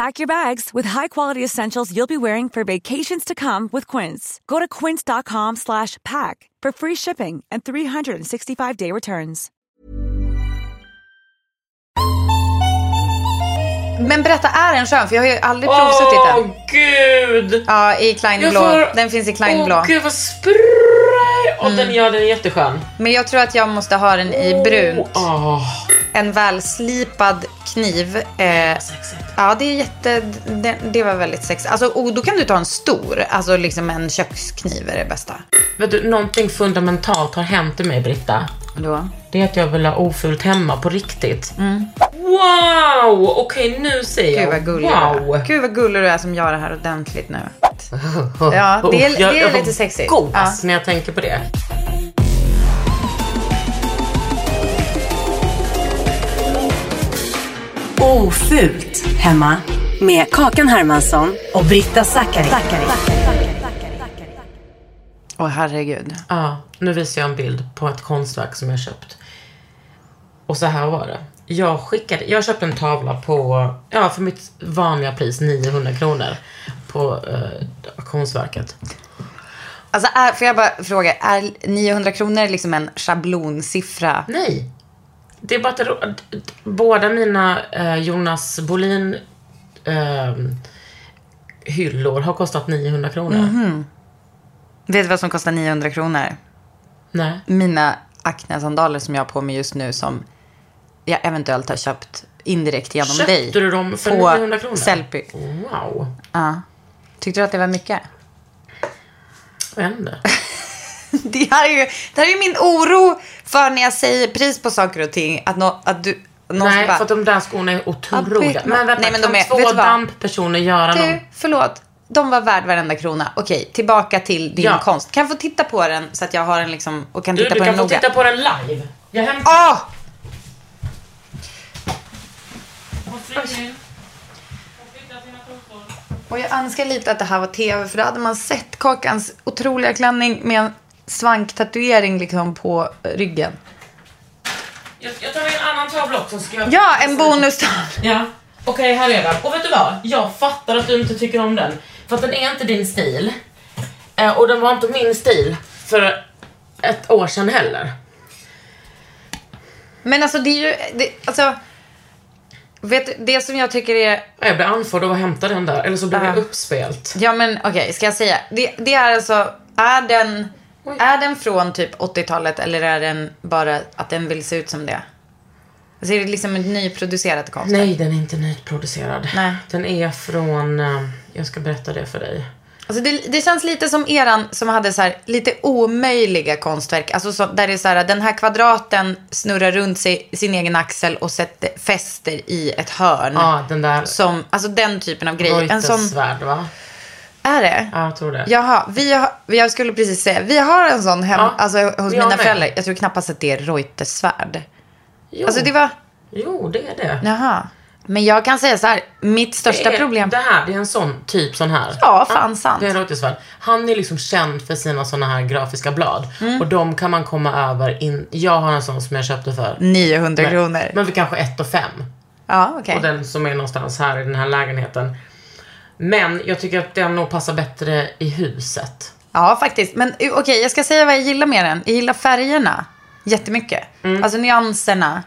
Pack your bags with high-quality essentials you'll be wearing for vacations to come with Quince. Go to quince.com slash pack for free shipping and 365-day returns. Men berätta, är den skön? För jag har ju aldrig provsuttit Åh den. gud! Ja, i Klein Jag blå. får- Den finns i Klein Åh blå. Gud vad Och den gör den jätteskön. Men jag tror att jag måste ha den i brunt. Åh, En välslipad kniv. Eh, sexigt. ja, det är jätte... Det, det var väldigt sexigt. Alltså, och då kan du ta en stor. Alltså liksom en kökskniv är det bästa. Vet du, någonting fundamentalt har hänt i mig Britta. Då. Det är att jag vill ha ofult hemma på riktigt. Wow! Okej, nu säger Mm. Gud jag vad gullig du är. wow. Gud vad gullig du är som gör det här ordentligt nu. Ja, det är, Jag- det jag är får lite sexigt. Gås Ja. när jag tänker på det. Ofult hemma med Kakan Hermansson och Britta Zackari. Åh herregud. Ja, nu visar jag en bild på ett konstverk som jag köpt. Och så här var det. Jag skickade, jag köpte en tavla på, ja för mitt vanliga pris 900 kronor på eh, konstverket. Alltså, är, får jag bara fråga, är 900 kronor liksom en schablonsiffra? Nej. Det är bara att båda mina eh, Jonas Bolin eh, hyllor har kostat 900 kronor. Mhm. Vet du vad som kostar 900 kronor? Nej. Mina Acne-sandaler som jag har på mig just nu som jag eventuellt har köpt indirekt genom Köpte dig. du dem för på 900 kronor? Sellpy. Wow. Ja. Tyckte du att det var mycket? Vet inte. Det här är ju, det här är ju min oro för när jag säger pris på saker och ting. Att, nå, att du... någon Nej, bara, för att de där skorna är otroliga. Men vänta, nej, men kan de är- två vad? damppersoner göra någon... Du, förlåt. De var värd varenda krona. Okej, tillbaka till din Ja. konst. Kan jag få titta på den så att jag har den liksom och kan Du, titta du på kan den få noga? titta på den live. Jag hämtar... Åh! Och jag önskar lite att det här var tv för då hade man sett Kakans otroliga klänning med en svanktatuering liksom på ryggen. Jag, jag tar med en annan tavla också. Ska jag... Ja, en bonus. Ja. Okej, här är den. Och vet du vad? Jag fattar att du inte tycker om den. För att den är inte din stil. Eh, och den var inte min stil för ett år sedan heller. Men alltså det är ju, det, alltså. Vet du, det som jag tycker är, Jag blev andfådd av att hämta den där. Eller så blev Ja. jag uppspelt. ja men okej, ska jag säga. Det, det är alltså, är den, är den från typ 80-talet eller är den bara att den vill se ut som det? Alltså är det liksom nyproducerat konstverk? Nej, den är inte nyproducerad. Nej. Den är från... eh, Jag ska berätta det för dig. Alltså det, det känns lite som eran som hade så här, lite omöjliga konstverk. Alltså så, där det är så här, den här kvadraten snurrar runt sig, sin egen axel och sätter, fäster i ett hörn. Ja, den där Som, alltså den typen av grej. En sån, Reutersvärd, va? är det? Ja, jag tror det. Jaha, vi har, jag skulle precis säga, vi har en sån hemma, Ja, alltså hos mina med. föräldrar. Jag tror knappast att det är Reutersvärd. Jo. Alltså det var, jo, det är det. jaha. Men jag kan säga så här, mitt största det är, problem... Det här, det är en sån, typ sån här. Ja, fan sant. Det är Reuterswärd. Han är liksom känd för sina såna här grafiska blad. Mm. Och de kan man komma över in, jag har en sån som jag köpte för 900 men- kronor. Men för kanske 1 och 5. ja, okej. Och den som är någonstans här i den här lägenheten. Men jag tycker att den nog passar bättre i huset. Ja, faktiskt. Men okej, jag ska säga vad jag gillar med den. Jag gillar färgerna jättemycket. Mm. Alltså nyanserna.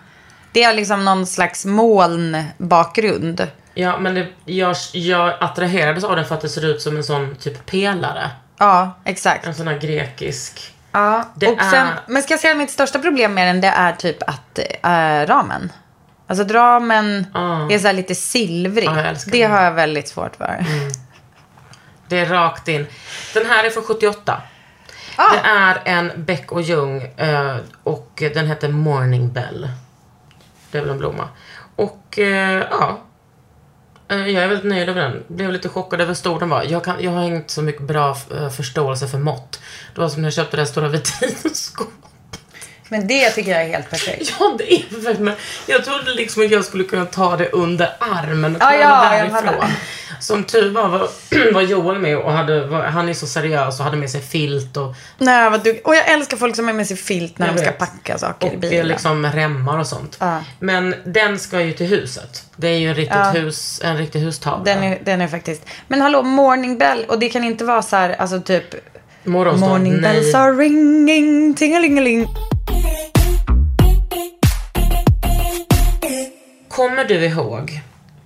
Det är liksom någon slags molnbakgrund. Ja, men det, jag, jag attraherades av den för att det ser ut som en sån typ pelare. Ja, exakt. En sån här grekisk. Ja, Det och sen, är- Men ska jag säga att mitt största problem med den, det är typ att äh, ramen. Alltså att ramen Ah. är så lite silvrig. Älskar det den. har jag väldigt svårt för. Det är rakt in. Den här är från 78. Ah. Det är en Beck och Ljung eh, och den heter Morning Bell. Det är väl en blomma. Och eh, ja. Eh, Jag är väldigt nöjd över den. Blev lite chockad över hur stor den var. Jag, kan, jag har inte så mycket bra förståelse för mått. Det var som när jag köpte det här stora vitrinskåpet. Men det tycker jag är helt perfekt. Ja, det är perfekt. Men jag trodde liksom att jag skulle kunna ta det under armen och Ja, ta ja, jag därifrån. Som tur var, var, var Joel med och hade, var, han är så seriös och hade med sig filt och, Nej, vad du... Och jag älskar folk som är med sig filt när Jag de ska vet. packa saker i och bilen. liksom remmar och sånt. Ja. Men den ska ju till huset. Det är ju en riktigt Ja. hus, en riktig hustavla. Den är, den är faktiskt... Men hallå, morning bell. Och det kan inte vara så här, alltså typ... Morgonstånd, Morning nej. bells are ringing, tingelingeling. Kommer du ihåg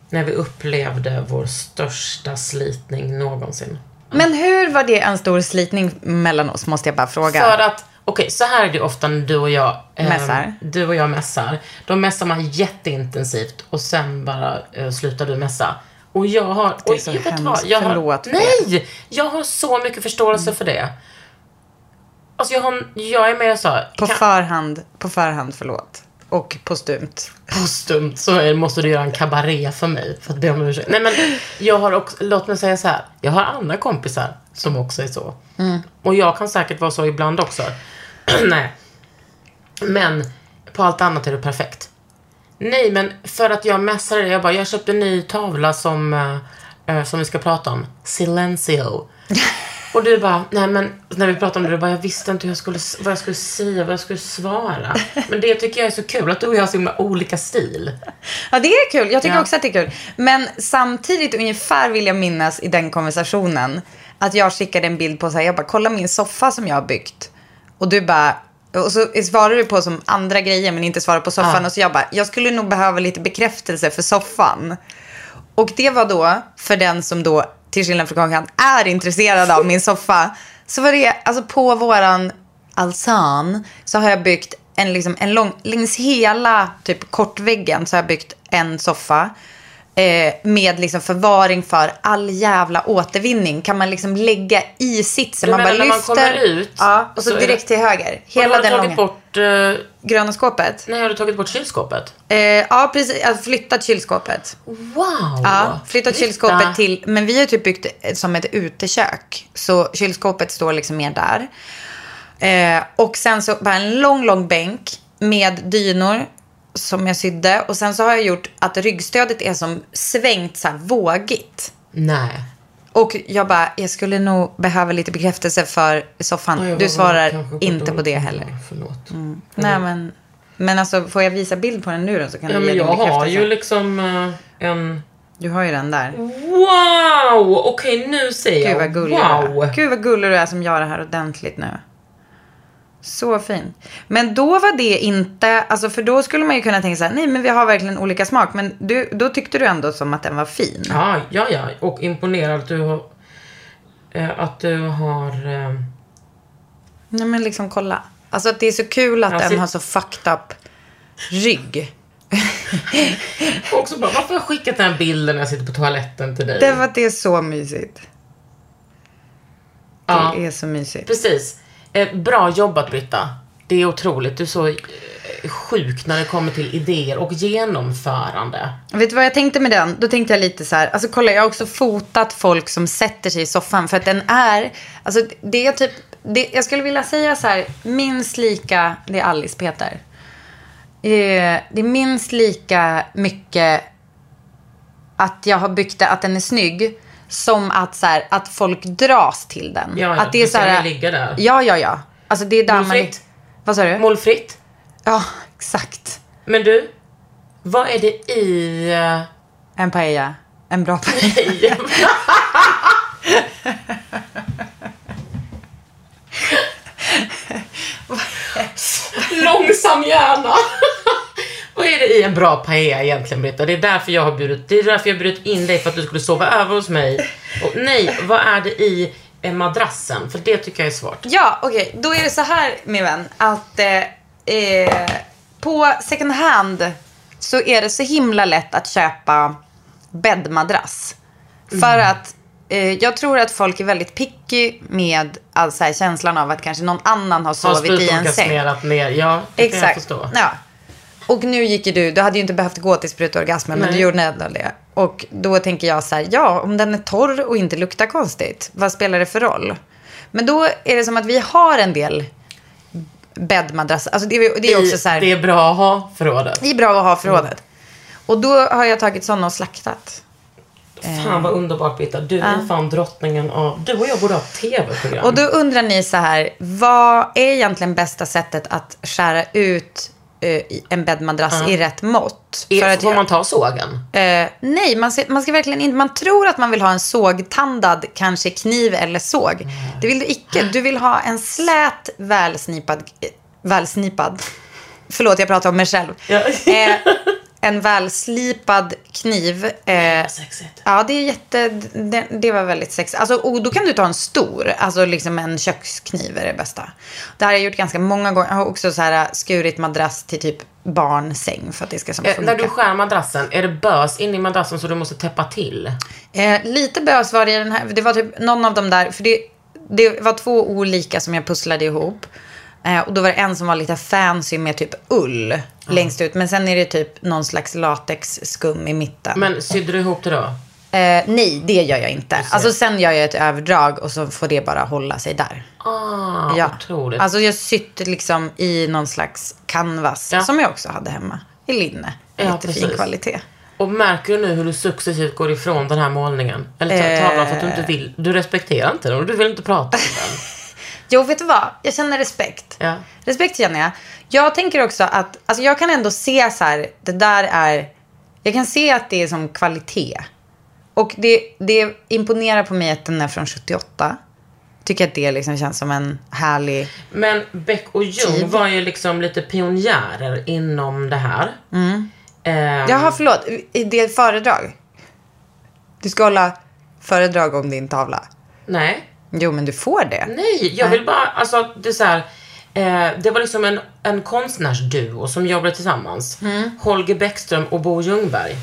när vi upplevde vår största slitning någonsin? Men hur var det en stor slitning mellan oss, måste jag bara fråga. För att, okej, så här är det ofta när du och jag eh, Mässar. Du och jag mässar. Då mässar man jätteintensivt och sen bara eh, slutar du mässa. Och jag har... Det är så du hemskt. vad? Jag har, Nej! Jag har så mycket förståelse för det. Alltså jag, har, jag är mer så På kan- förhand, på förhand, förlåt. Och postumt. postumt så måste du göra en kabaré för mig för att be om ursäkt. Nej men jag har också, låt mig säga så här. Jag har andra kompisar som också är så. Och jag kan säkert vara så ibland också. Nej. Men på allt annat är du perfekt. Nej men för att jag mässade det. Jag bara, jag köpte en ny tavla som, eh, eh, som vi ska prata om. Silencio. Och du bara, nej men när vi pratade om det, du bara, jag visste inte hur jag skulle, vad jag skulle säga, vad jag skulle svara. Men det tycker jag är så kul, att du och jag har så himla olika stil. Ja, det är kul. Jag tycker Ja. också att det är kul. Men samtidigt, ungefär vill jag minnas i den konversationen, att jag skickade en bild på så här, jag bara, kolla min soffa som jag har byggt. Och du bara, och så svarar du på som andra grejer men inte svarar på soffan. Ja. Och så jag bara, jag skulle nog behöva lite bekräftelse för soffan. Och det var då, för den som då, till skillnad från Kakan, är intresserad av min soffa. Så var det, alltså på våran alsan så har jag byggt en, liksom, en lång, längs hela typ kortväggen så har jag byggt en soffa. Eh, med liksom förvaring för all jävla återvinning. Kan man liksom lägga i sitsen. Man bara när man lyfter. kommer ut, ja, och så, så direkt till höger. Har Hela du den långa. bort, eh, Gröna skåpet. nej har du tagit bort kylskåpet? Eh, ja, precis. Har flyttat kylskåpet. Wow! Ja, flyttat Britta. kylskåpet till, men vi har typ byggt som ett utekök. Så kylskåpet står liksom mer där. Eh, och sen så bara en lång, lång bänk med dynor som jag sydde. Och sen så har jag gjort att ryggstödet är som svängt så här vågigt. Nej. Och jag bara, jag skulle nog behöva lite bekräftelse för soffan. Ja, jag du var- svarar inte på det heller. Mm. Förlåt. Nej, men, men alltså får jag visa bild på den nu då så kan Ja, du men ge din jag har ju liksom eh, en... Du har ju den där. Wow! Okej, nu ser jag. Gud vad gullig du är. wow! Gud vad gullig du är som gör det här ordentligt nu. Så fin. Men då var det inte, alltså för då skulle man ju kunna tänka så här, nej men vi har verkligen olika smak. Men du, då tyckte du ändå som att den var fin. Ja, ja, ja. Och imponerad att du har... eh, att du har... eh, Nej men liksom kolla. Alltså att det är så kul att Alltså- den har så fucked up rygg. också bara, varför har jag skickat den här bilden när jag sitter på toaletten till dig? Det var att det är så mysigt. Ja. Det är så mysigt. Precis. Eh, bra jobbat Britta. Det är otroligt. Du är så eh, sjuk när det kommer till idéer och genomförande. Vet du vad jag tänkte med den? Då tänkte jag lite så här, alltså kolla jag har också fotat folk som sätter sig i soffan för att den är, alltså det är typ, det, jag skulle vilja säga så här, minst lika, det är Alice Peter. Eh, det är minst lika mycket att jag har byggt det, att den är snygg. Som att, så här, att folk dras till den. Ja, ja, att det är så här, ligga där. Ja, ja, ja. Alltså det är där man... Målfritt. Vad sa du? Målfritt. Ja, exakt. Men du, vad är det i... eh, En paella. En bra paella. Långsam hjärna. Vad är det i en bra paella egentligen, Britta? Det är därför jag har bjudit, det är därför jag har bjudit in dig för att du skulle sova över hos mig. Och nej, vad är det i eh, madrassen? För det tycker jag är svårt. Ja, okej. Då är det så här, min vän, att eh, eh, på second hand så är det så himla lätt att köpa bäddmadrass. För att eh, jag tror att folk är väldigt picky med alltså, här, känslan av att kanske någon annan har Har sovit i en säng. sprutorgasmerat ner. Ja, det kan jag Exakt. förstå. Ja. Och nu gick ju du, du hade ju inte behövt gå till sprutorgasmen, men Nej. du gjorde ändå det. Och då tänker jag så här, ja, om den är torr och inte luktar konstigt, vad spelar det för roll? Men då är det som att vi har en del bäddmadrasser. Alltså det, är- det är också så här, Det är bra att ha förrådet. det är bra att ha förrådet. Och då har jag tagit sådana och slaktat. Fan vad underbart Britta. Du är fan drottningen av... Du och jag borde ha tv-program. Och då undrar ni så här, vad är egentligen bästa sättet att skära ut eh, en bäddmadrass i rätt mått? Är, att får jag- man ta sågen? Eh, nej, man ska, man ska verkligen inte... Man tror att man vill ha en sågtandad, kanske kniv eller såg. Det vill du icke. Du vill ha en slät, välsnipad... eh, Välsnipad? Förlåt, jag pratar om mig själv. Ja. Eh, en välslipad kniv. Eh, Sexigt. Ja, det är jätte... Det, det var väldigt sexigt. Alltså, och då kan du ta en stor. Alltså liksom en kökskniv är det bästa. Det här har jag gjort ganska många gånger. Jag har också så här skurit madrass till typ barnsäng för att det ska som Eh, funka. när du skär madrassen, är det bös in i madrassen så du måste täppa till? Eh, lite bös var det i den här. Det var typ någon av dem där. För det, det var två olika som jag pusslade ihop. Eh, och då var det en som var lite fancy med typ ull längst ut. Men sen är det typ någon slags latexskum i mitten. Men sydde du ihop det då? Eh, nej, det gör jag inte. Alltså sen gör jag ett överdrag och så får det bara hålla sig där. Ah, Ja. otroligt. Alltså jag sytt liksom i någon slags canvas. Ja. Som jag också hade hemma. I linne. Ja, Jättefin precis. kvalitet. Och märker du nu hur du successivt går ifrån den här målningen? Eller ta- Eh. tavlan för att du inte vill. Du respekterar inte den och du vill inte prata om den. Jo, vet du vad? Jag känner respekt. Ja. Respekt känner jag. Jag tänker också att, alltså jag kan ändå se så här, det där är, jag kan se att det är som kvalitet. Och det, det imponerar på mig att den är från 78. Tycker att det liksom känns som en härlig... Men Beck och Jung var ju liksom lite pionjärer inom det här. Mm. Jaha, förlåt. Det är ett föredrag. Du ska hålla föredrag om din tavla. Nej. Jo, men du får det. Nej, jag vill bara, alltså det är så här, eh, det var liksom en, en konstnärsduo som jobbade tillsammans. Mm. Holger Bäckström och Bo Ljungberg.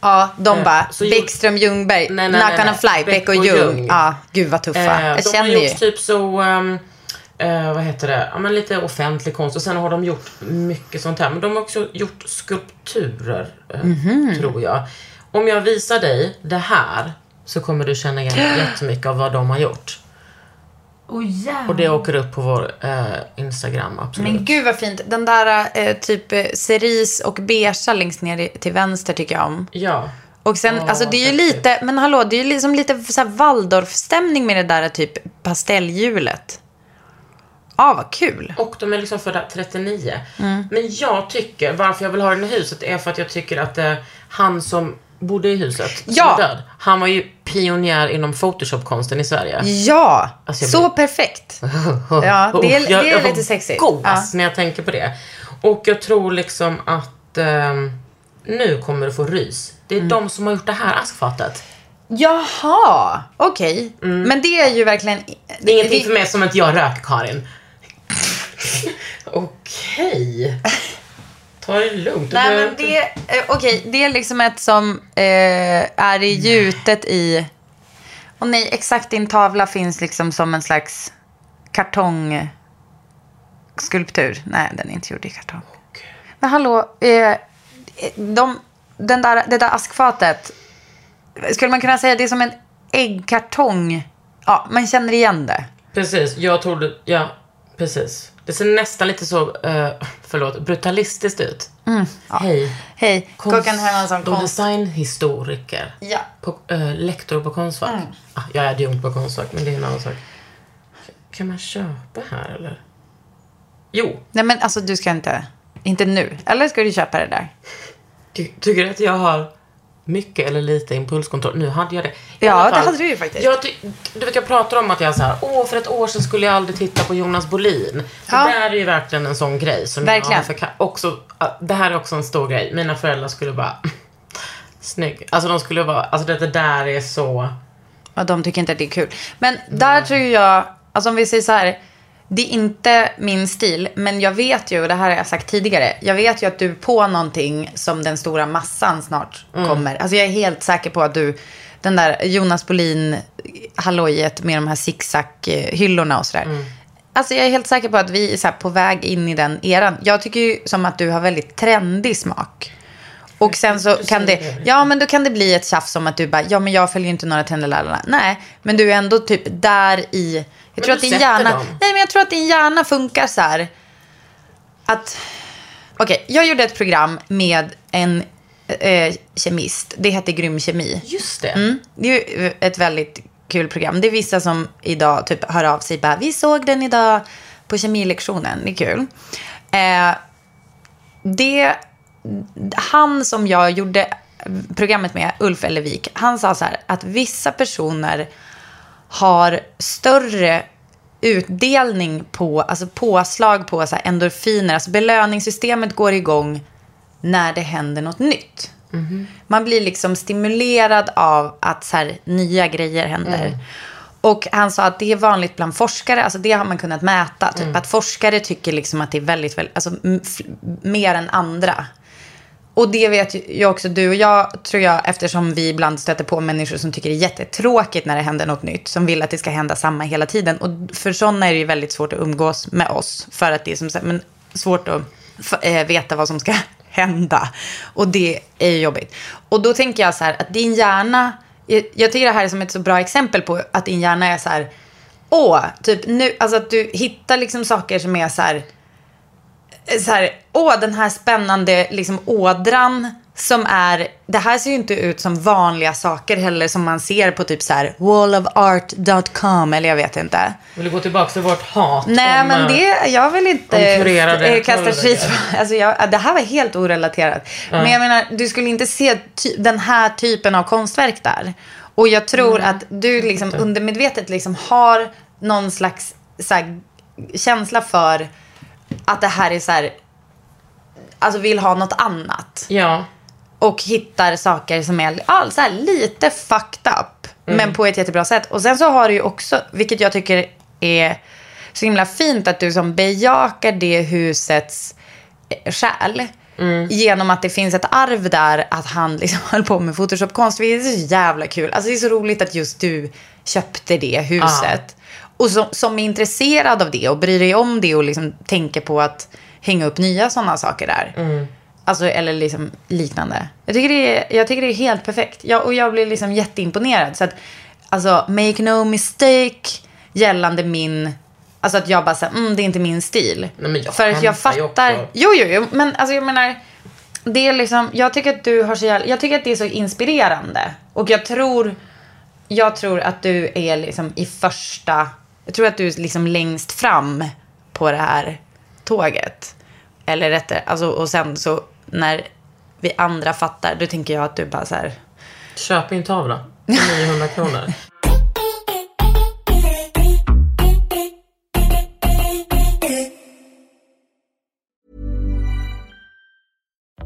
Ja, de bara, så gjorde- Bäckström, Ljungberg, Nej, nej, Not gonna fly, Beck Beck och Ljung. Ja, gud vad tuffa. Eh, jag de känner har ju. gjort typ så, ehm, eh, vad heter det, ja men lite offentlig konst och sen har de gjort mycket sånt här. Men de har också gjort skulpturer, eh, Mhm. tror jag. Om jag visar dig det här så kommer du känna igen jättemycket av vad de har gjort. Och det åker upp på vår eh, Instagram, absolut. Men gud vad fint. Den där eh, typ eh, cerise och beigea längst ner till vänster tycker jag om. Ja. Och sen, Åh, alltså det är ju häftigt. lite, men hallå, det är ju liksom lite så här Waldorf-stämning med det där typ pastellhjulet. Ja, vad kul. Och de är liksom födda 39. Mm. Men jag tycker, varför jag vill ha den i huset är för att jag tycker att eh, han som bodde i huset, Ja. som är död, han var ju pionjär inom Photoshop-konsten i Sverige. Ja, Alltså, jag så blir- perfekt. Ja, det är, Jag- det jag är får lite sexigt. Gås när jag tänker på det. Och jag tror liksom att ehm, nu kommer du få rys. Det är Mm. de som har gjort det här askfatet. Jaha, okej. Men det är ju verkligen... Mm. Det är ingenting för mig som att jag rök, Karin. Okej. Ta det lugnt. Nej, men det, eh, okej, det är liksom ett som eh, är i gjutet i... Och nej, exakt din tavla finns liksom som en slags kartongskulptur. Nej, den är inte gjord i kartong. Men hallå, eh, de, den där, det där askfatet. Skulle man kunna säga det är som en äggkartong? Ja, man känner igen det. Precis, jag trodde, ja, precis. Det ser nästan lite så, eh, förlåt, brutalistiskt ut. Hej. Hej, Konst Kakan Hermansson, och konst... designhistoriker. Ja. På, eh, lektor på Konstfack. Mm. Ah, jag är adjunkt på Konstfack, men det är en annan sak. Kan man köpa här eller? Jo. Nej men alltså du ska inte, inte nu. Eller ska du köpa det där? Ty, tycker du att jag har mycket eller lite impulskontroll? Nu hade jag det. I Ja, alla det fall, hade du ju faktiskt. Jag du vet, jag pratar om att jag så här, åh, för ett år sedan skulle jag aldrig titta på Jonas Bolin. Ja. Det där är ju verkligen en sån grej som Verkligen. jag också, Det här är också en stor grej. Mina föräldrar skulle bara, snygg. Alltså de skulle vara, alltså det, det där är så, Och de tycker inte att det är kul. Men där tror jag, alltså om vi säger så här. Det är inte min stil, men jag vet ju, och det här har jag sagt tidigare. Jag vet ju att du är på någonting som den stora massan snart kommer. Alltså jag är helt säker på att du, den där Jonas Bolin hallojet med de här zigzag-hyllorna och sådär. Alltså jag är helt säker på att vi är på väg in i den eran. Jag tycker ju som att du har väldigt trendig smak. Och sen så kan det, ja men då kan det bli ett tjafs om att du bara, ja men jag följer inte några trender. Nej, men du är ändå typ där i, jag tror att din hjärna, dem. nej men jag tror att din hjärna funkar så här. Att, okej, jag gjorde ett program med en eh, kemist, det hette Grym Kemi. just det. Mm. Det är ju ett väldigt kul program. Det är vissa som idag typ hör av sig bara, vi såg den idag på kemilektionen. Det är kul. Eh, det, han som jag gjorde programmet med, Ulf Ellevik, han sa så här att vissa personer har större utdelning på, alltså påslag på så endorfiner. Alltså belöningssystemet går igång när det händer något nytt. Man blir liksom stimulerad av att så här, nya grejer händer. Och han sa att det är vanligt bland forskare, alltså det har man kunnat mäta. Typ att forskare tycker liksom att det är väldigt, väldigt alltså mer än andra. Och det vet ju också du och jag, tror jag, eftersom vi ibland stöter på människor som tycker det är jättetråkigt när det händer något nytt. Som vill att det ska hända samma hela tiden. Och för sådana är det ju väldigt svårt att umgås med oss. För att det är som men svårt att eh, veta vad som ska hända. Och det är ju jobbigt. Och då tänker jag så här, att din hjärna, jag, jag tycker det här är som ett så bra exempel på att din hjärna är så här, åh, typ nu, alltså att du hittar liksom saker som är så här, så här, åh den här spännande liksom ådran som är, det här ser ju inte ut som vanliga saker heller som man ser på typ så här wallofart.com eller jag vet inte. Vill du gå tillbaka till vårt hat? Nej om, men eh, det, jag vill inte eh, kasta skit på, alltså jag, det här var helt orelaterat. Men jag menar, du skulle inte se ty, den här typen av konstverk där. Och jag tror att du liksom undermedvetet liksom har någon slags så här, känsla för att det här är så här, alltså vill ha något annat. Ja. Och hittar saker som är ja, så här, lite fucked up. Men på ett jättebra sätt. Och sen så har du ju också, vilket jag tycker är så himla fint, att du som bejakar det husets eh, själ. Genom att det finns ett arv där att han liksom höll på med Photoshop-konst. Det är så jävla kul. Alltså det är så roligt att just du köpte det huset. Och som, som är intresserad av det och bryr dig om det och liksom tänker på att hänga upp nya sådana saker där. Alltså, eller liksom liknande. Jag tycker det är, jag tycker det är helt perfekt. Jag, och jag blir liksom jätteimponerad. Så att, alltså, make no mistake gällande min... Alltså att jag bara säger, mm, det är inte min stil. Nej, För att jag fattar... också. Jo, jo, jo. Men alltså jag menar... Det är liksom, jag tycker att du har så jävla, Jag tycker att det är så inspirerande. Och jag tror... Jag tror att du är liksom i första... Jag tror att du är liksom längst fram på det här tåget. Eller rättare, alltså och sen så när vi andra fattar, då tänker jag att du bara så här... Köp min tavla. För 900 kronor.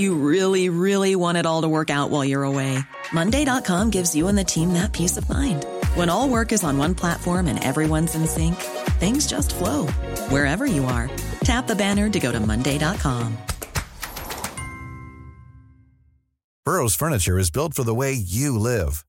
You really, really want it all to work out while you're away. Monday.com gives you and the team that peace of mind. When all work is on one platform and everyone's in sync, things just flow wherever you are. Tap the banner to go to Monday.com. Burrow's furniture is built for the way you live.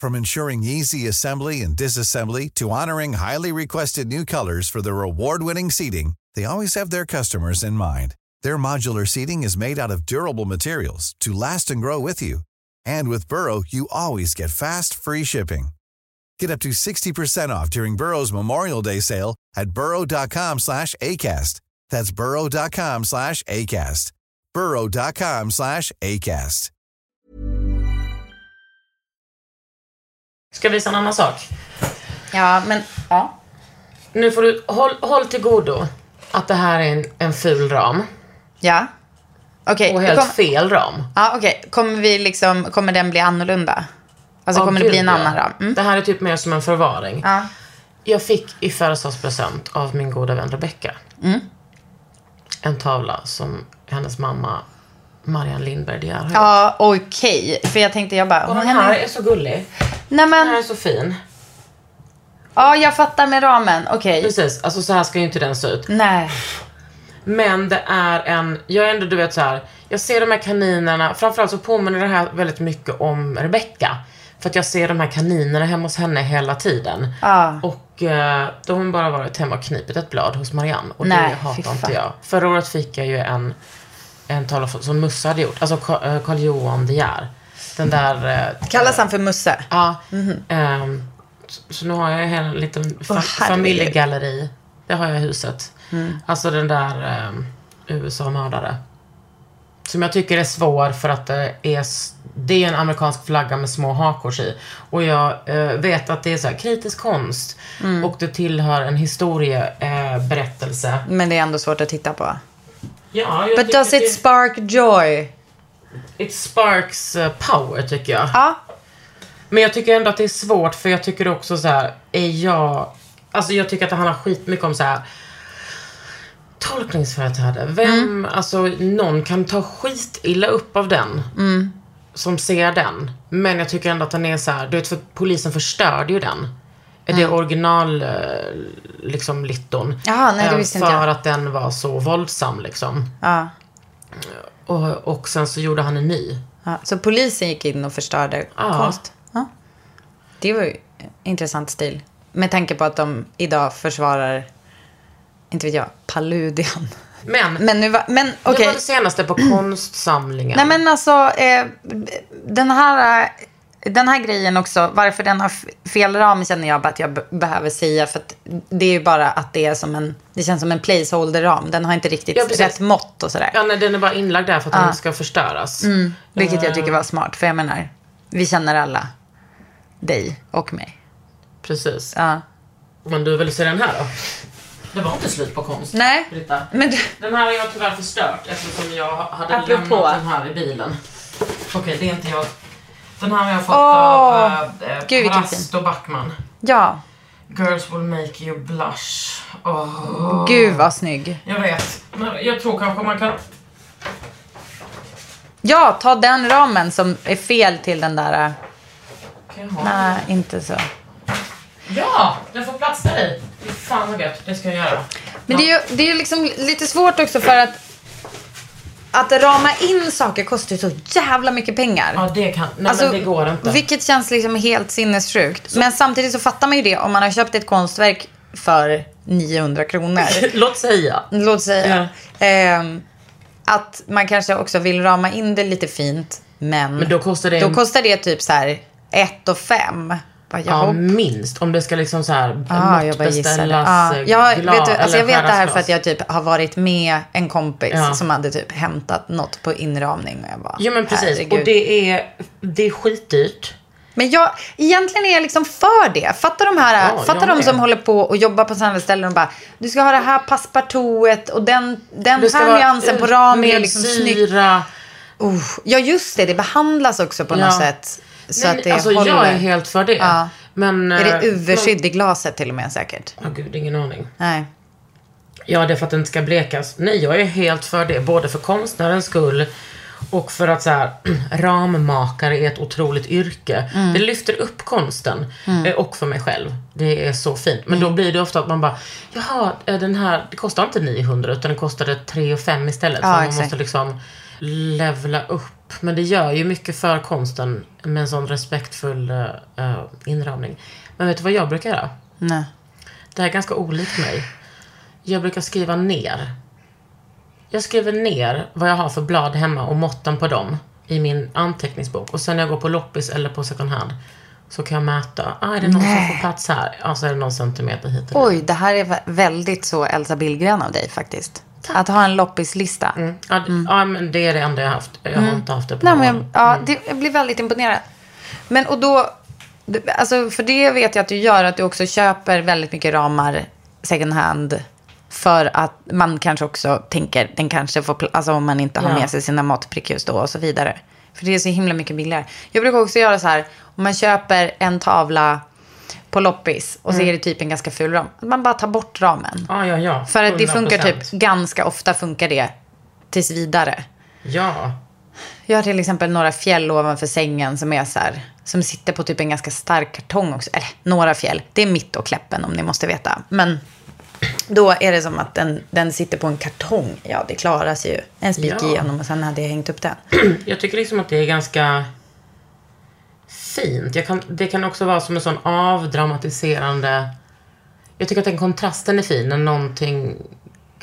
From ensuring easy assembly and disassembly to honoring highly requested new colors for their award-winning seating, they always have their customers in mind. Their modular seating is made out of durable materials to last and grow with you. And with Burrow, you always get fast, free shipping. Get up to 60% off during Burrow's Memorial Day sale at burrow.com slash ACAST. That's burrow.com slash ACAST. burrow.com slash ACAST. Ska jag visa en annan sak? Ja, men ja. Nu får du, håll, håll till godo att det här är en, en ful ram. Ja. Okej. Och helt kom- fel ram. Ja, okej. Kommer vi liksom, kommer den bli annorlunda? Alltså Ja, kommer det gud, bli en ja. annan ram? Mm. Det här är typ mer som en förvaring. Ja. Jag fick i födelsedagspresent av min goda vän Rebecca. Mm. En tavla som hennes mamma Marianne Lindberg har gjort. Ja, okej. För jag tänkte, jag bara... Och den här är så gullig. Nej Den här är men, så fin. ja jag fattar med ramen. Okej. Precis, alltså så här ska ju inte den se ut. Nej. Men det är en, jag är ändå du vet så här. jag ser de här kaninerna, framförallt så påminner det här väldigt mycket om Rebecca. För att jag ser de här kaninerna hemma hos henne hela tiden. Ja. Och eh, då har hon bara varit hemma och knipit ett blad hos Marianne. Och Nej, det hatar inte jag. Förra året fick jag ju en, en tavla som Musse hade gjort. Alltså Ka- eh, Carl Johan De Geer. Den där... eh, Kallas han för Musse? Ja. ehm, så, så nu har jag en liten fa- herregud. familjegalleri. Det har jag i huset. Alltså den där um, USA-mördare. Som jag tycker är svår för att det är, det är en amerikansk flagga med små hakors i. Och jag eh, vet att det är så här kritisk konst. Och det tillhör en historieberättelse. Eh. Men det är ändå svårt att titta på. ja, jag But does det- it spark joy? It sparks eh, power tycker jag. Ja. Men jag tycker ändå att det är svårt för jag tycker också så här, är jag... Alltså jag tycker att det handlar skitmycket om så här tolkningsföreträde. Vem, alltså någon kan ta skit illa upp av den. Som ser den. Men jag tycker ändå att den är så här, du vet för polisen förstörde ju den. Det är original, eh, liksom litton. Jaha, nej, det Eh, visste inte För jag. att den var så våldsam liksom. Ja. Och, och sen så gjorde han en ny. ja. Så polisen gick in och förstörde Ja. konst? Ja. Det var ju intressant stil. Med tanke på att de idag försvarar, inte vet jag, Paludian. Men, Men nu var, men det okej. var det senaste på konstsamlingen. Nej men alltså, eh, den, här, eh, den här grejen också, varför den har fel ram känner jag bara att jag be- behöver säga. För att det är ju bara att det är som en, det känns som en placeholder-ram. Den har inte riktigt Ja, rätt mått och sådär. Ja, nej, den är bara inlagd där för att den inte ska förstöras. Vilket jag tycker var smart, för jag menar, vi känner alla dig och mig. Precis. Ja. Men du vill se den här då? Det var inte slut på konst. Nej, Britta. men Den här har jag tyvärr förstört eftersom jag hade Apropå. lämnat den här i bilen. Okej, det är inte jag. Den här har jag fått Åh, av äh, gud, vilken Rast och Backman. ja, Girls will make you blush. Åh, gud vad snygg. Jag vet. Men jag tror kanske man kan... Ja, ta den ramen som är fel till den där. eh? Nej, inte så. Ja, den får plats där i. Fan vad gött, det ska jag göra. Men det är det är liksom lite svårt också för att att rama in saker kostar ju så jävla mycket pengar. Ja, det kan... Nej, Alltså, men det går inte. Vilket känns liksom helt sinnessjukt. Men samtidigt så fattar man ju det om man har köpt ett konstverk för 900 kronor. Låt säga. Låt säga. Ehm, att man kanske också vill rama in det lite fint. Men, Men då kostar det- då kostar det typ så här 1 och 5. Bara, Ja, minst. Om det ska liksom så här Ah, måttbeställas, Ah, gla- vet, du, alltså jag vet det här för att jag typ har varit med en kompis Ja. som hade typ hämtat något på inramning. Och jag bara, Ja men precis. herregud. Och det är, det är skitdyrt. Men jag, egentligen är jag liksom för det. Fattar de här, Ja, fattar jag de med. som håller på och jobbar på samhällsställen och bara, du ska ha det här passpartouet och den, den här nyansen på ramen är liksom snygg. Uh, ja just det, det behandlas också på Ja. något sätt. Så Nej, att det alltså håller. jag är helt för det. Ja. Men... Är det eh, UV-skydd i glaset till och med säkert? Ja, gud, ingen aning. Nej. Ja, det är för att den inte ska blekas. Nej, jag är helt för det. Både för konstnärens skull och för att så här, rammakare är ett otroligt yrke. Mm. Det lyfter upp konsten. eh, Och för mig själv. Det är så fint. Men Mm. då blir det ofta att man bara, jaha, eh, den här, det kostar inte 900 utan den kostade 3 och 5 istället. Ja, för man exakt. måste liksom levla upp Men det gör ju mycket för konsten med en sån respektfull uh, inramning. Men vet du vad jag brukar göra? Nej. Det här är ganska olikt mig. Jag brukar skriva ner. Jag skriver ner vad jag har för blad hemma och måtten på dem i min anteckningsbok. Och sen när jag går på loppis eller på second hand så kan jag mäta. Ah, är det någon Nej. som får plats här? Ja, så är det någon centimeter hit eller Oj, det här är vä- väldigt så Elsa Billgren av dig faktiskt. Att ha en loppislista. Mm. Ja, d- ja, men det är det enda jag har haft. Jag har inte haft det på Nej, men, år. ja, det, jag blir väldigt imponerad. Men och då, alltså för det vet jag att du gör, att du också köper väldigt mycket ramar second hand. För att man kanske också tänker, den kanske får, alltså om man inte har med sig sina matprickljus då och så vidare. För det är så himla mycket billigare. Jag brukar också göra så här, om man köper en tavla på loppis och så är det typ en ganska ful ram. Man bara tar bort ramen. Ja, ja, ja. För att det funkar 100%. typ, ganska ofta funkar det tills vidare. Ja. Jag har till exempel några fjäll ovanför sängen som är så här, som sitter på typ en ganska stark kartong också. Eller några fjäll. Det är mitt och Kläppen om ni måste veta. Men då är det som att den, den sitter på en kartong. Ja, det klarar sig ju. En spik Ja. igenom och sen hade jag hängt upp den. Jag tycker liksom att det är ganska fint. Kan, det kan också vara som en sån avdramatiserande... Jag tycker att den kontrasten är fin när någonting...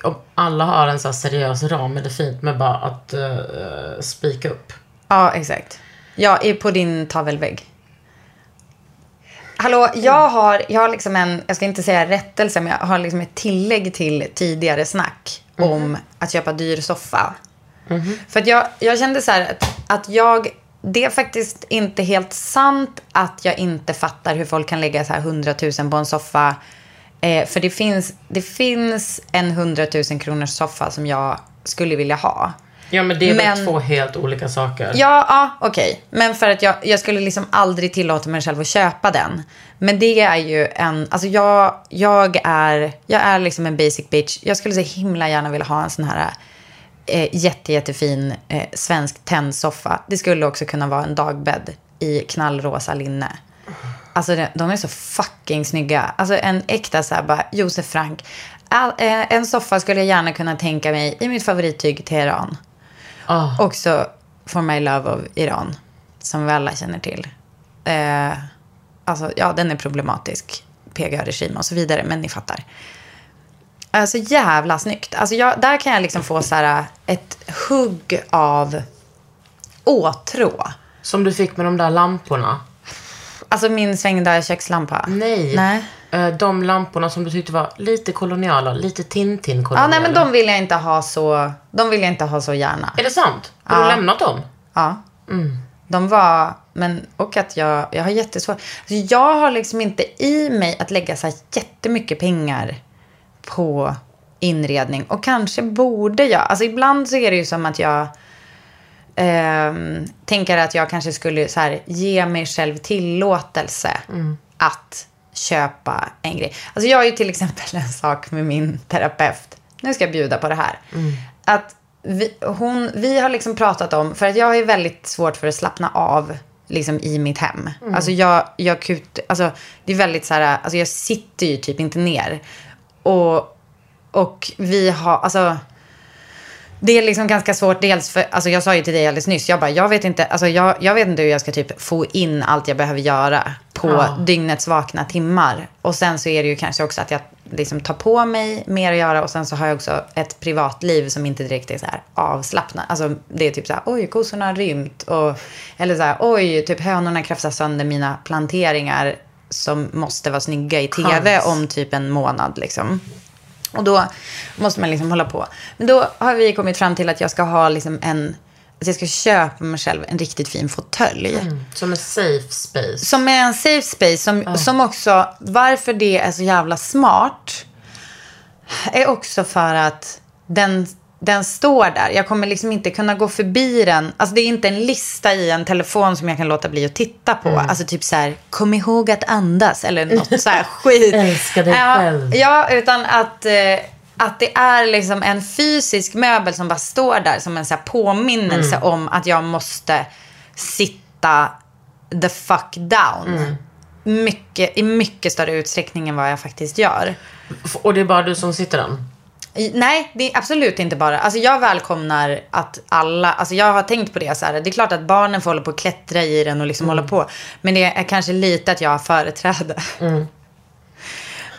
Om alla har en så här seriös ram är det fint med bara att uh, spika upp. Ja, exakt. Jag är på din tavelvägg. Hallå, jag har, jag har liksom en, jag ska inte säga rättelse, men jag har liksom ett tillägg till tidigare snack om att köpa dyr soffa. För att jag, jag kände så här att, att jag, det är faktiskt inte helt sant att jag inte fattar hur folk kan lägga så här 100 000 på en soffa. Eh, för det finns, det finns en 100 000 kronors soffa som jag skulle vilja ha. Ja, men det är väl Men- två helt olika saker. Ja, ja okej. Men för att jag, jag skulle liksom aldrig tillåta mig själv att köpa den. Men det är ju en, alltså jag, jag är, jag är liksom en basic bitch. Jag skulle så himla gärna vilja ha en sån här eh, jätte, jättefin eh, svensk tennsoffa. Det skulle också kunna vara en dagbädd i knallrosa linne. Alltså de, är så fucking snygga. Alltså en äkta så här bara, Josef Frank. All, eh, en soffa skulle jag gärna kunna tänka mig i mitt favorittyg Teheran. Ah. Också For My Love of Iran, som vi alla känner till. Eh, alltså, ja, den är problematisk. PGA-regim och så vidare, men ni fattar. Alltså jävla snyggt. Alltså, jag, där kan jag liksom få så här, ett hugg av åtrå. Som du fick med de där lamporna. Alltså min svängda kökslampa. Nej. Nej. Eh, De lamporna som du tyckte var lite koloniala, lite Ja, Tintin-koloniala. nej, men de vill jag inte ha så, de vill jag inte ha så gärna. Är det sant? Har Ja. du lämnat dem? Ja. De var, men och att jag, jag har jättesvårt. Alltså jag har liksom inte i mig att lägga så här jättemycket pengar på inredning. Och kanske borde jag. Alltså ibland så är det ju som att jag ehm, tänker att jag kanske skulle så här, ge mig själv tillåtelse att köpa en grej. Alltså jag har ju till exempel en sak med min terapeut. Nu ska jag bjuda på det här. Att vi, hon, vi har liksom pratat om, för att jag ju väldigt svårt för att slappna av liksom i mitt hem. Alltså jag, jag kut, alltså det är väldigt så här, alltså jag sitter ju typ inte ner. Och, och vi har, alltså det är liksom ganska svårt dels för, alltså jag sa ju till dig alldeles nyss, jag bara, jag vet inte, alltså jag, jag vet inte hur jag ska typ få in allt jag behöver göra på Ja. dygnets vakna timmar. Och sen så är det ju kanske också att jag liksom tar på mig mer att göra och sen så har jag också ett privatliv som inte direkt är så här avslappnat. Alltså det är typ så här, oj, kossorna har rymt. Och, eller så här, oj, typ hönorna krafsar sönder mina planteringar som måste vara snygga i tv Hans. om typ en månad liksom. Och då måste man liksom hålla på. Men då har vi kommit fram till att jag ska ha liksom en... Att jag ska köpa mig själv en riktigt fin fåtölj. Som en safe space. Som är en safe space. Som, som också, varför det är så jävla smart. Är också för att den, den står där. Jag kommer liksom inte kunna gå förbi den. Alltså det är inte en lista i en telefon som jag kan låta bli att titta på. Alltså typ så här, kom ihåg att andas. Eller något så här skit. Älska dig själv. Ja, utan att, eh, att det är liksom en fysisk möbel som bara står där som en så påminnelse om att jag måste sitta the fuck down. Mycket, I mycket större utsträckning än vad jag faktiskt gör. Och det är bara du som sitter den? Nej, det är absolut inte bara. Alltså jag välkomnar att alla, alltså jag har tänkt på det så här. Det är klart att barnen får hålla på och klättra i den och liksom hålla på. Men det är kanske lite att jag har företräde.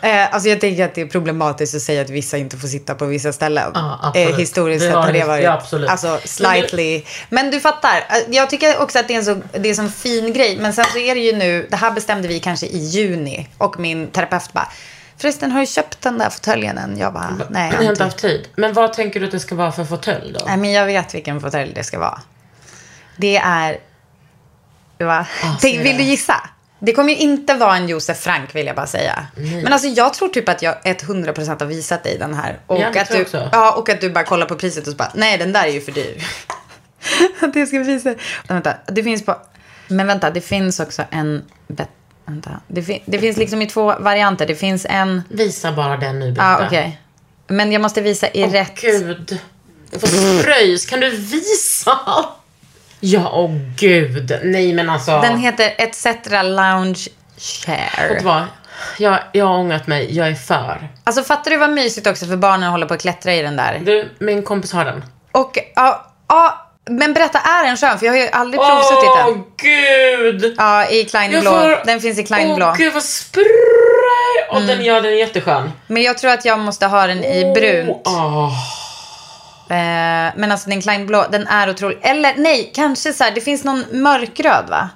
Eh, alltså jag tänker att det är problematiskt att säga att vissa inte får sitta på vissa ställen. Absolut. eh, historiskt sett har det varit ja, absolut. alltså, slightly. Men du fattar. Eh, Jag tycker också att det är en så, det är en sån fin grej. Men sen så är det ju nu, det här bestämde vi kanske i juni. Och min terapeut bara, förresten har du köpt den där fåtöljen än? Jag bara, nej. Jag har inte haft tid. Men vad tänker du att det ska vara för fåtölj då? Nej, men jag vet vilken fåtölj det ska vara. Det är... Va? Tänk, säg vill du gissa? Det kommer ju inte vara en Josef Frank vill jag bara säga. Men alltså jag tror typ att jag 100% har visat dig den här. Och, Ja, det att du, jag också. ja, och att du bara kollar på priset och så bara, nej den där är ju för dyr. att jag ska visa. Vänta, det finns på... Men vänta, det finns också en... bet- Vänta. Det, fin- det finns liksom i två varianter. Det finns en... Visa bara den nu, Britta. Ja, okej. Men jag måste visa i Åh, rätt... gud. Jag får spröjs. Kan du visa? Ja, åh gud. Nej, men alltså. Den heter ETC Lounge Vet du Chair. vad? Jag, jag har ångrat mig. Jag är för. Alltså fattar du vad mysigt också för barnen håller på att klättra i den där? Du, min kompis har den. Och ja, ja men berätta, är den skön? För jag har ju aldrig provsuttit Åh, den. gud! Ja, i Klein blå. får- Den finns i Klein Åh, blå. Mm. gud vad spröj! Och den, ja, den är jätteskön. Men jag tror att jag måste ha den i brunt. Åh, Eh, men alltså den Klein blå, den är otrolig. Eller nej, kanske så här, det finns någon mörkröd va?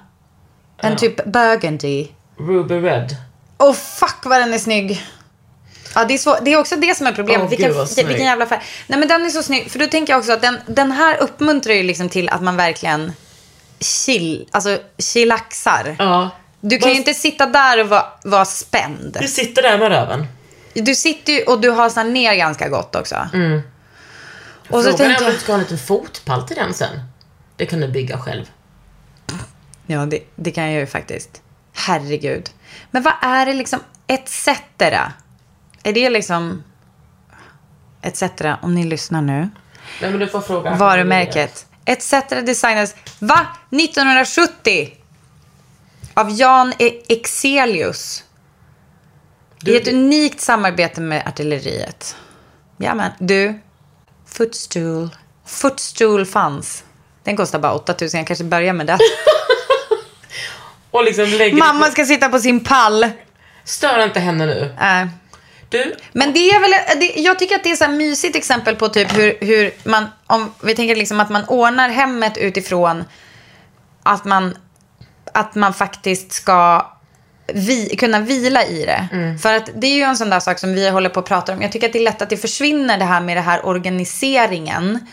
En typ burgundy. Ruby Red. Åh oh, fuck vad den är snygg. Ja, det är, svår, det är också det som är problemet. Åh, vilken, gud, vilken jävla färg. Nej men den är så snygg. För då tänker jag också att den, den här uppmuntrar ju liksom till att man verkligen chill, alltså chillaxar. Ja. Du kan ju inte sitta där och vara, vara spänd. Du sitter där med röven. Du sitter ju och du har så här ner ganska gott också. Och så Frågan är om du ska ha en liten fotpall till den sen. Det kan du bygga själv. Ja, det, det kan jag ju faktiskt. Herregud. Men vad är det liksom, etc. Är det liksom, etc. om ni lyssnar nu. Nej, men du får fråga. Varumärket. etc. designades, va? 1970? Av Jan E- Exelius. I ett unikt samarbete med artilleriet. Ja, men du. Footstool. Footstool fanns. Den kostar bara 8000. Jag kanske börjar med det. Och liksom Mamma ska sitta på sin pall. Stör inte henne nu. Äh. Du, Men det är väl, det, jag tycker att det är så här mysigt exempel på typ hur, hur man, om vi tänker liksom att man ordnar hemmet utifrån att man, att man faktiskt ska vi, kunna vila i det. För att det är ju en sån där sak som vi håller på att prata om. Jag tycker att det är lätt att det försvinner det här med det här organiseringen.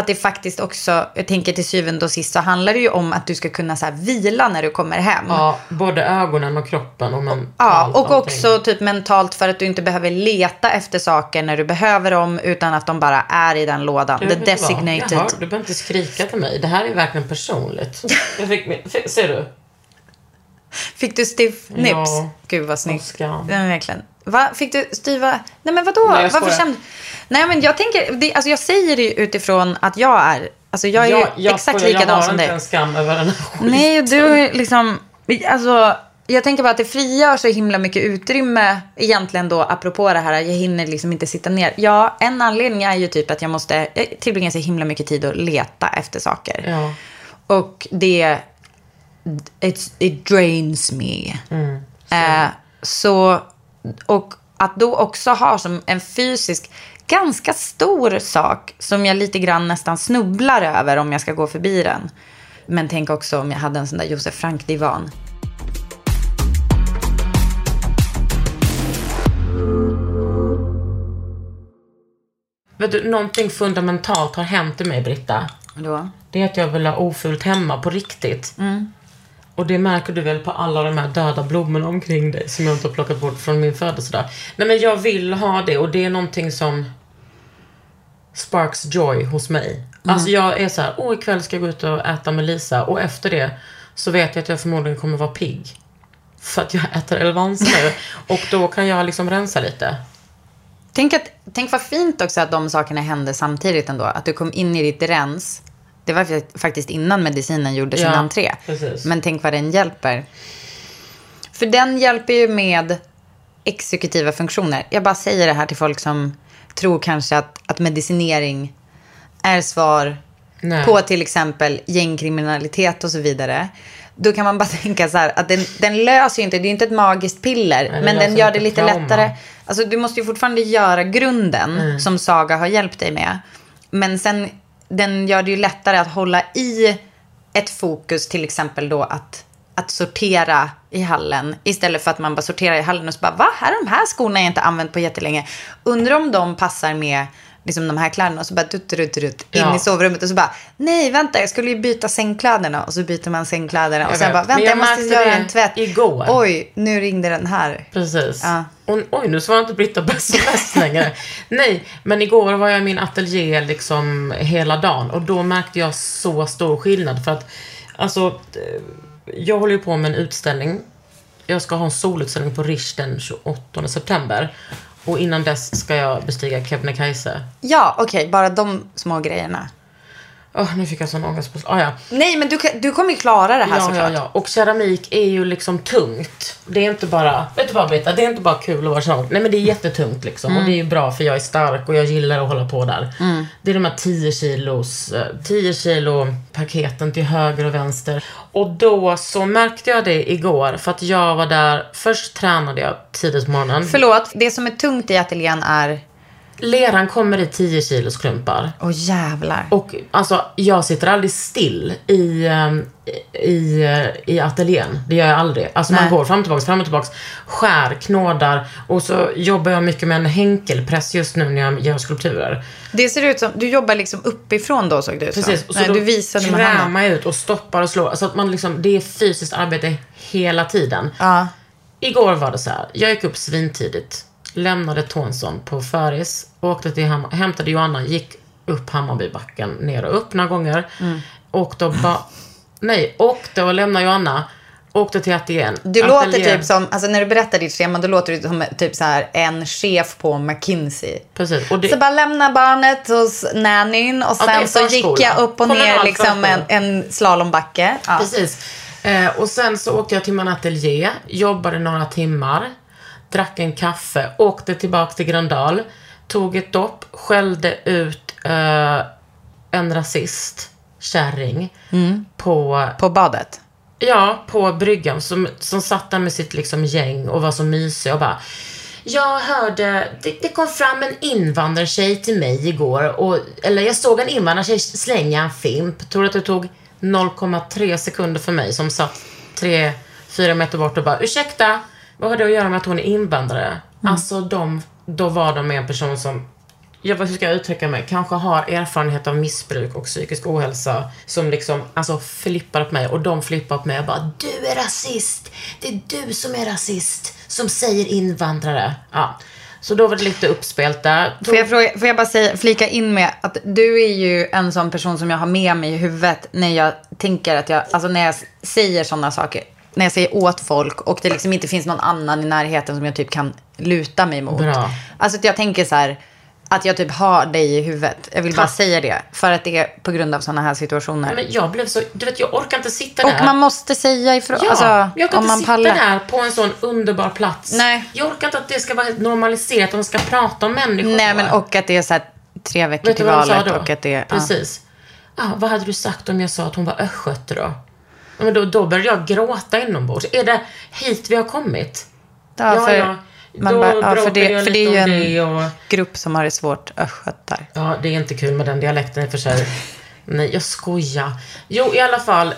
Att det faktiskt också, jag tänker till syvende och sist så handlar det ju om att du ska kunna så vila när du kommer hem. ja, både ögonen och kroppen och mentalt. Ja, och allting. också typ mentalt för att du inte behöver leta efter saker när du behöver dem utan att de bara är i den lådan. The designated. Jag hör, du behöver inte skrika till mig. Det här är verkligen personligt. Jag fick min, f- ser du? Fick du stiff nips? Ja. Gud vad snyggt. Men verkligen. Va? Fick du styva? Nej men vadå? Nej, jag Varför kände... Nej men jag tänker, det, alltså jag säger det ju utifrån att jag är, alltså jag är ju exakt skojar, likadan Jag har som inte dig. en skam över den här skiten. Nej, du liksom... Alltså, jag tänker bara att det frigör så himla mycket utrymme egentligen då, apropå det här, jag hinner liksom inte sitta ner. Ja, en anledning är ju typ att jag måste jag tillbringa så himla mycket tid och leta efter saker. Ja. Och det... It's, it drains me. eh, så, och att då också ha som en fysisk, ganska stor sak som jag lite grann nästan snubblar över om jag ska gå förbi den. Men tänk också om jag hade en sån där Josef Frank-divan. Vet du, någonting fundamentalt har hänt i mig, Britta. Då? Det är att jag vill ha ofult hemma på riktigt. Och det märker du väl på alla de här döda blommorna omkring dig som jag inte har plockat bort från min födelsedag. Nej men jag vill ha det och det är någonting som sparks joy hos mig. Alltså jag är så här, åh ikväll ska jag gå ut och äta med Lisa och efter det så vet jag att jag förmodligen kommer vara pigg. För att jag äter Elvans nu. och då kan jag liksom rensa lite. Tänk, att, tänk vad fint också att de sakerna hände samtidigt ändå. Att du kom in i ditt rens. Det var fa- faktiskt innan medicinen gjorde sin Ja, entré. precis. Men tänk vad den hjälper. För den hjälper ju med exekutiva funktioner. Jag bara säger det här till folk som tror kanske att, att medicinering är svar Nej. på till exempel gängkriminalitet och så vidare. Då kan man bara tänka så här att den, den löser ju inte, det är ju inte ett magiskt piller, Nej, men den gör det lite trauma. lättare. Alltså du måste ju fortfarande göra grunden Mm. som Saga har hjälpt dig med. Men sen, den gör det ju lättare att hålla i ett fokus, till exempel då att, att sortera i hallen. Istället för att man bara sorterar i hallen och så bara, va? Här är de här skorna jag inte använt på jättelänge. Undrar om de passar med liksom de här kläderna och så bara dutt, dutt, dutt, in Ja. i sovrummet och så bara, nej vänta jag skulle ju byta sängkläderna och så byter man sängkläderna och sen vet. bara, vänta jag jag, måste göra en tvätt. igår. Oj, nu ringde den här. Precis. Ja. Och, oj, nu svarar inte Britta på sms längre. Nej, men igår var jag i min ateljé liksom hela dagen och då märkte jag så stor skillnad för att alltså, eh, jag håller ju på med en utställning. Jag ska ha en solutställning på Rish den 28 september. Och innan dess ska jag bestiga Kebnekaise. Ja, okej, bara de små grejerna. Åh, nu fick jag sån ångest på... Ah, ja. Nej, men du, du kommer ju klara det här Ja, såklart. ja, ja. Och keramik är ju liksom tungt. Det är inte bara, vet du vad Britta, det är inte bara kul att vara keramik. Nej men det är jättetungt liksom. Och det är ju bra för jag är stark och jag gillar att hålla på där. Det är de här 10 kilos, eh, 10 kilo paketen till höger och vänster. Och då så märkte jag det igår för att jag var där, först tränade jag tidigt på morgonen. Förlåt, det som är tungt i ateljén är... Leran kommer i 10 kilos klumpar. Åh jävlar. Och alltså, jag sitter aldrig still i, ehm, i, i ateljén. Det gör jag aldrig. Alltså man Nej. går fram och tillbaka, fram och tillbaka, skär, knådar och så jobbar jag mycket med en henkelpress just nu när jag gör skulpturer. Det ser ut som, du jobbar liksom uppifrån då såg det ut som. Precis. Och så Nej, du visade krämar jag ut och stoppar och slår. Alltså att man liksom, det är fysiskt arbete hela tiden. Ja. Igår var det så här. Jag gick upp svintidigt. Lämnade Tonsson på Föris. Åkte till Hammar, hämtade Joanna. Gick upp Hammarbybacken. Ner och upp några gånger. Mm. Åkte och bara... Nej, åkte och lämnade Joanna. Åkte till ateljén. Du låter Ateljén- typ som, alltså när du berättar ditt schema, då låter du som typ så här en chef på McKinsey. Precis. Det, Så bara lämna barnet hos nannyn och sen så gick jag upp och ner liksom en, en slalombacke. Ja. Precis. Eh, och sen så åkte jag till min ateljé, jobbade några timmar, drack en kaffe, åkte tillbaka till Gröndal, tog ett dopp, skällde ut eh, en rasist, kärring, på, På badet. ja, på bryggan som, som satt där med sitt liksom gäng och var så mysig och bara jag hörde, det, det kom fram en invandrartjej till mig igår och, eller jag såg en invandrartjej slänga en fimp. Tror att det tog 0,3 sekunder för mig som satt 3-4 meter bort och bara ursäkta, vad har det att göra med att hon är invandrare? Alltså de, då var de med en person som jag, hur ska jag uttrycka mig? Kanske har erfarenhet av missbruk och psykisk ohälsa som liksom, alltså flippar på mig och de flippar på mig och bara Du är rasist! Det är du som är rasist! Som säger invandrare. Ja. Så då var det lite uppspelt där. Får jag, fråga, får jag bara säga, flika in med att du är ju en sån person som jag har med mig i huvudet när jag tänker att jag, alltså när jag säger sådana saker. När jag säger åt folk och det liksom inte finns någon annan i närheten som jag typ kan luta mig mot. Bra. Alltså jag tänker så här, att jag typ har dig i huvudet. Jag vill bara Tack. säga det. För att det är på grund av sådana här situationer. Men jag blev så, du vet jag orkar inte sitta där. och man måste säga ifrån, Ja, alltså jag om inte sitta pallar. där på en sån underbar plats. Nej. Jag orkar inte att det ska vara normaliserat, att man ska prata om människor. Nej men och att det är så här tre veckor Vet till valet och att det är... ja. Precis. Ah, vad hade du sagt om jag sa att hon var östgöte då? Ja, Men då, då började jag gråta inombords. Är det hit vi har kommit? Ja, för, ja. man Då bara, ja, för det, för det är ju det en och- grupp som har det svårt, östgötar. Ja, det är inte kul med den dialekten i och för sig. Nej, jag skojar. Jo, i alla fall.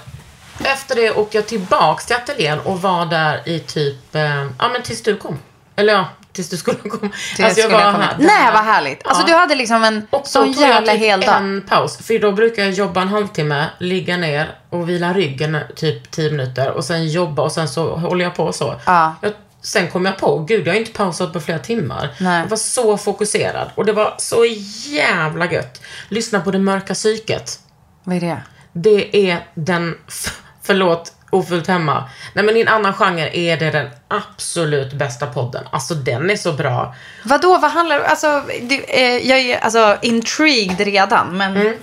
Efter det åkte jag tillbaks till ateljén och var där i typ, eh, ja men tills du kom. Eller ja, tills du skulle komma. Till jag skulle komma. här- Nej, vad härligt. Alltså Ja. du hade liksom en Och sån jag jävla typ heldag. en paus. För då brukar jag jobba en halvtimme, ligga ner och vila ryggen typ 10 minuter och sen jobba och sen så håller jag på så. Ja. Jag, sen kom jag på, gud jag har inte pausat på flera timmar. Nej. Jag var så fokuserad och det var så jävla gött. Lyssna på det mörka psyket. Vad är det? Det är den, förlåt, ofullt hemma. Nej men i en annan genre är det den absolut bästa podden. Alltså den är så bra. Vadå, vad handlar Alltså, du, eh, jag är alltså intrigued redan, men... Mm.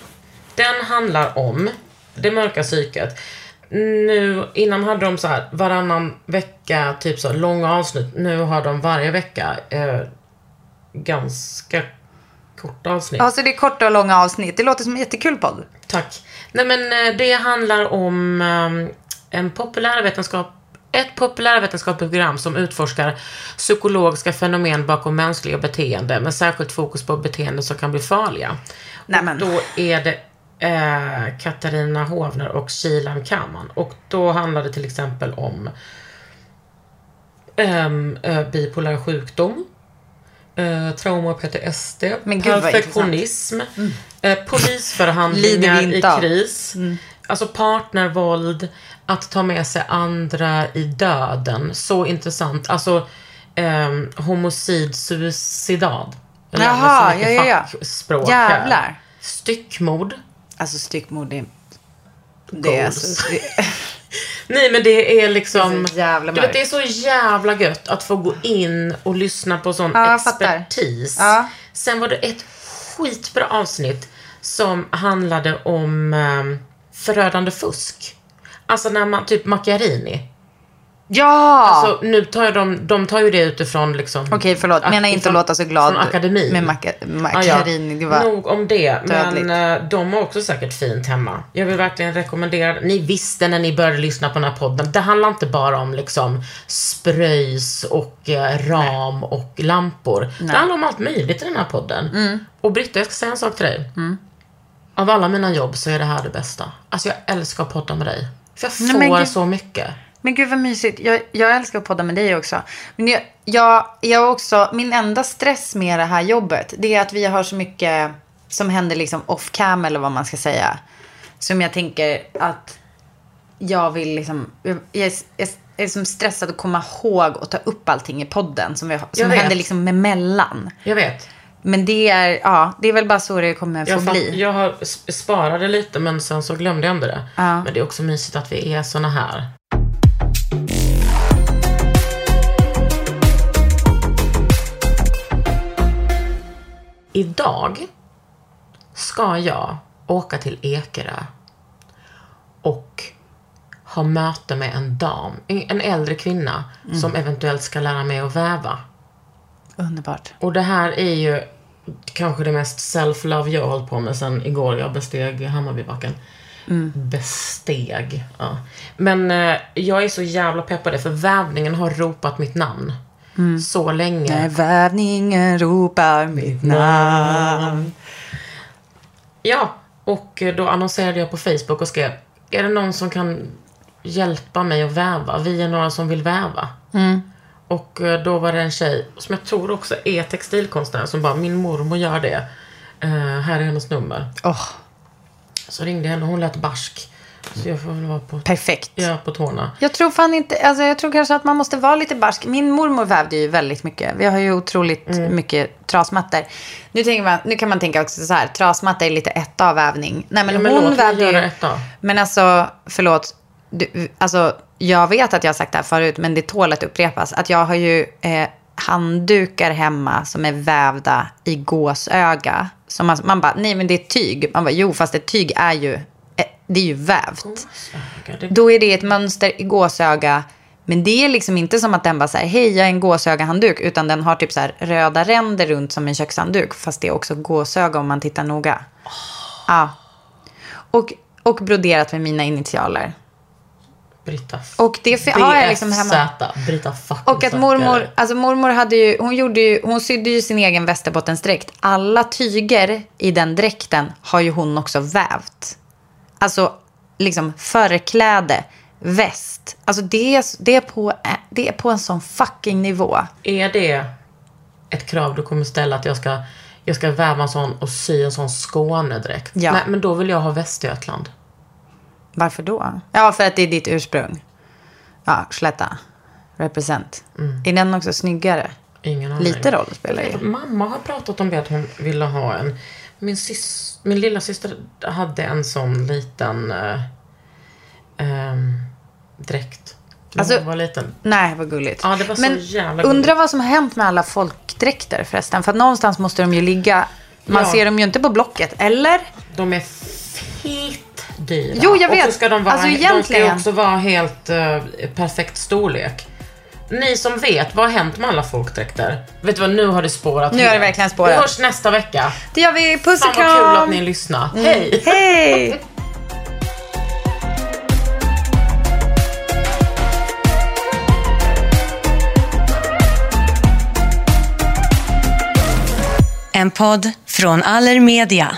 Den handlar om det mörka psyket. Nu, innan hade de så här varannan vecka, typ så långa avsnitt. Nu har de varje vecka eh, ganska korta avsnitt. Alltså det är korta och långa avsnitt. Det låter som en jättekul podd. Tack. Nej men eh, det handlar om um, en populärvetenskap ett populärvetenskapligt program som utforskar psykologiska fenomen bakom mänskliga beteende med särskilt fokus på beteenden som kan bli farliga. Nämen. Och då är det eh, Katarina Hovner och Shilan Kaman. Och då handlar det till exempel om ehm, eh, bipolär sjukdom, eh, trauma och PTSD, perfektionism, eh, Lider polisförhandlingar i inte av? Alltså partnervåld, att ta med sig andra i döden. Så intressant. Alltså um, homicid, suicidad. Jag Jaha, så mycket ja, ja, ja. här. Jävlar. Styckmord. Alltså styckmord, det, det är alltså... Det, Nej men det är liksom... Det är du vet, det är så jävla gött att få gå in och lyssna på sån Ja, expertis. Ja. Sen var det ett skitbra avsnitt som handlade om um, förödande fusk. Alltså när man, typ Macchiarini. ja! Alltså nu tar ju de, de tar ju det utifrån liksom. Okej, förlåt. ak- Menar inte ifrån- att låta så glad Från akademin. med Macchiarini. Det var Nog om det. dödligt. Men eh, de har också säkert fint hemma. Jag vill verkligen rekommendera Ni visste när ni började lyssna på den här podden. Det handlar inte bara om liksom spröjs och eh, ram och lampor. Det handlar om allt möjligt i den här podden. Mm. Och Britta, jag ska säga en sak till dig. Av alla mina jobb så är det här det bästa. Alltså jag älskar att podda med dig. För jag Nej, får men gud. så mycket. Men gud vad mysigt. Jag, jag älskar att podda med dig också. Men jag, jag, jag också, min enda stress med det här jobbet, det är att vi har så mycket som händer liksom off cam eller vad man ska säga. Som jag tänker att jag vill liksom, jag är, jag är som stressad att komma ihåg och ta upp allting i podden som, vi, som Jag händer liksom emellan. Jag vet. Men det är, ja, det är väl bara så det kommer få Jag, fatt, bli. jag har sp- sparade lite men sen så glömde jag ändå det. Ja. Men det är också mysigt att vi är såna här. Idag ska jag åka till Ekerö och ha möte med en dam, en äldre kvinna som eventuellt ska lära mig att väva. Underbart. Och det här är ju kanske det mest self-love jag har hållit på med sen igår jag besteg Hammarbybacken. Besteg, ja. Men eh, jag är så jävla pepp på det för vävningen har ropat mitt namn. Så länge. När vävningen ropar mitt namn. Ja, och då annonserade jag på Facebook och skrev, är det någon som kan hjälpa mig att väva? Vi är några som vill väva. Och eh, då var det en tjej, som jag tror också är textilkonstnär, som bara, min mormor gör det. Eh, här är hennes nummer. Åh, Så ringde jag henne och hon lät barsk. Så jag får väl vara på, perfekt. ja, på tårna. Jag tror fan inte, alltså jag tror kanske att man måste vara lite barsk. Min mormor vävde ju väldigt mycket. Vi har ju otroligt Mm. mycket trasmattor. Nu, tänker man, nu kan man tänka också så här, trasmatta är lite ett av vävning. Nej men, Ja, men hon vävde ju. Men alltså, förlåt. Du, alltså, jag vet att jag har sagt det här förut, men det tål att upprepas. Att jag har ju eh, handdukar hemma som är vävda i gåsöga. Som man, man bara, nej men det är tyg. Man bara, jo fast ett tyg är ju, eh, det är ju vävt. Gåsöga, det- Då är det ett mönster i gåsöga. Men det är liksom inte som att den bara säger hej jag är en gåsögahandduk. Utan den har typ så här röda ränder runt som en kökshandduk. Fast det är också gåsöga om man tittar noga. Ja. Och, och broderat med mina initialer. Britta. Och det fi- har jag liksom hemma. BFZ, Britta fucking Och att mormor, alltså mormor hade ju, hon gjorde ju, hon sydde ju sin egen västerbottensdräkt. Alla tyger i den dräkten har ju hon också vävt. Alltså liksom förkläde, väst. Alltså det är, det är, på, det är på en sån fucking nivå. Är det ett krav du kommer ställa att jag ska, jag ska väva en sån och sy en sån Skånedräkt? Ja. Nej, men då vill jag ha Västergötland. Varför då? Ja, för att det är ditt ursprung. Ja, slätta. Represent. Är den också snyggare? Ingen aning. Lite roll spelar ju. Mamma har pratat om det, att hon ville ha en. Min, sys, min lilla syster hade en sån liten äh, ähm, dräkt. När Alltså- hon var liten. Nej, vad gulligt. Ja, det var så Men jävla undra gulligt. vad som har hänt med alla folkdräkter förresten. För att någonstans måste de ju ligga. Man Ja. ser dem ju inte på Blocket, eller? De är fitdyra. Jo, jag vet. Och så ska de, vara, Alltså, de ska egentligen. också vara helt eh, perfekt storlek. ni som vet, vad har hänt med alla folkdräkter? Vet du vad, nu har det spårat Nu har det verkligen spårat. Vi hörs nästa vecka. Det gör vi. Puss Fan och vad kul att kram. ni lyssnar. Hej! Hej! En podd från Allermedia.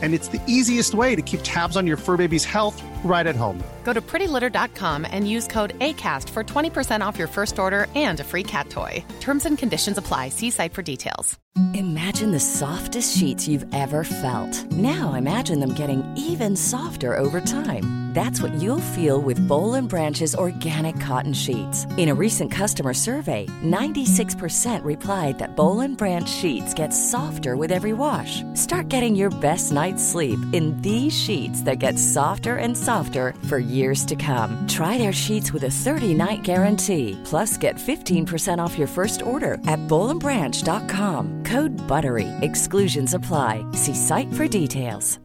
and it's the easiest way to keep tabs on your fur baby's health right at home. Go to prettylitter.com and use code ACAST for 20% off your first order and a free cat toy. Terms and conditions apply. See site for details. Imagine the softest sheets you've ever felt. Now imagine them getting even softer over time. That's what you'll feel with Bowl and Branch's organic cotton sheets. In a recent customer survey, 96% replied that Bowl and Branch sheets get softer with every wash. Start getting your best night's sleep in these sheets that get softer and softer for years to come. Try their sheets with a 30-night guarantee. Plus, get 15% off your first order at bowlandbranch.com. Code BUTTERY. Exclusions apply. See site for details.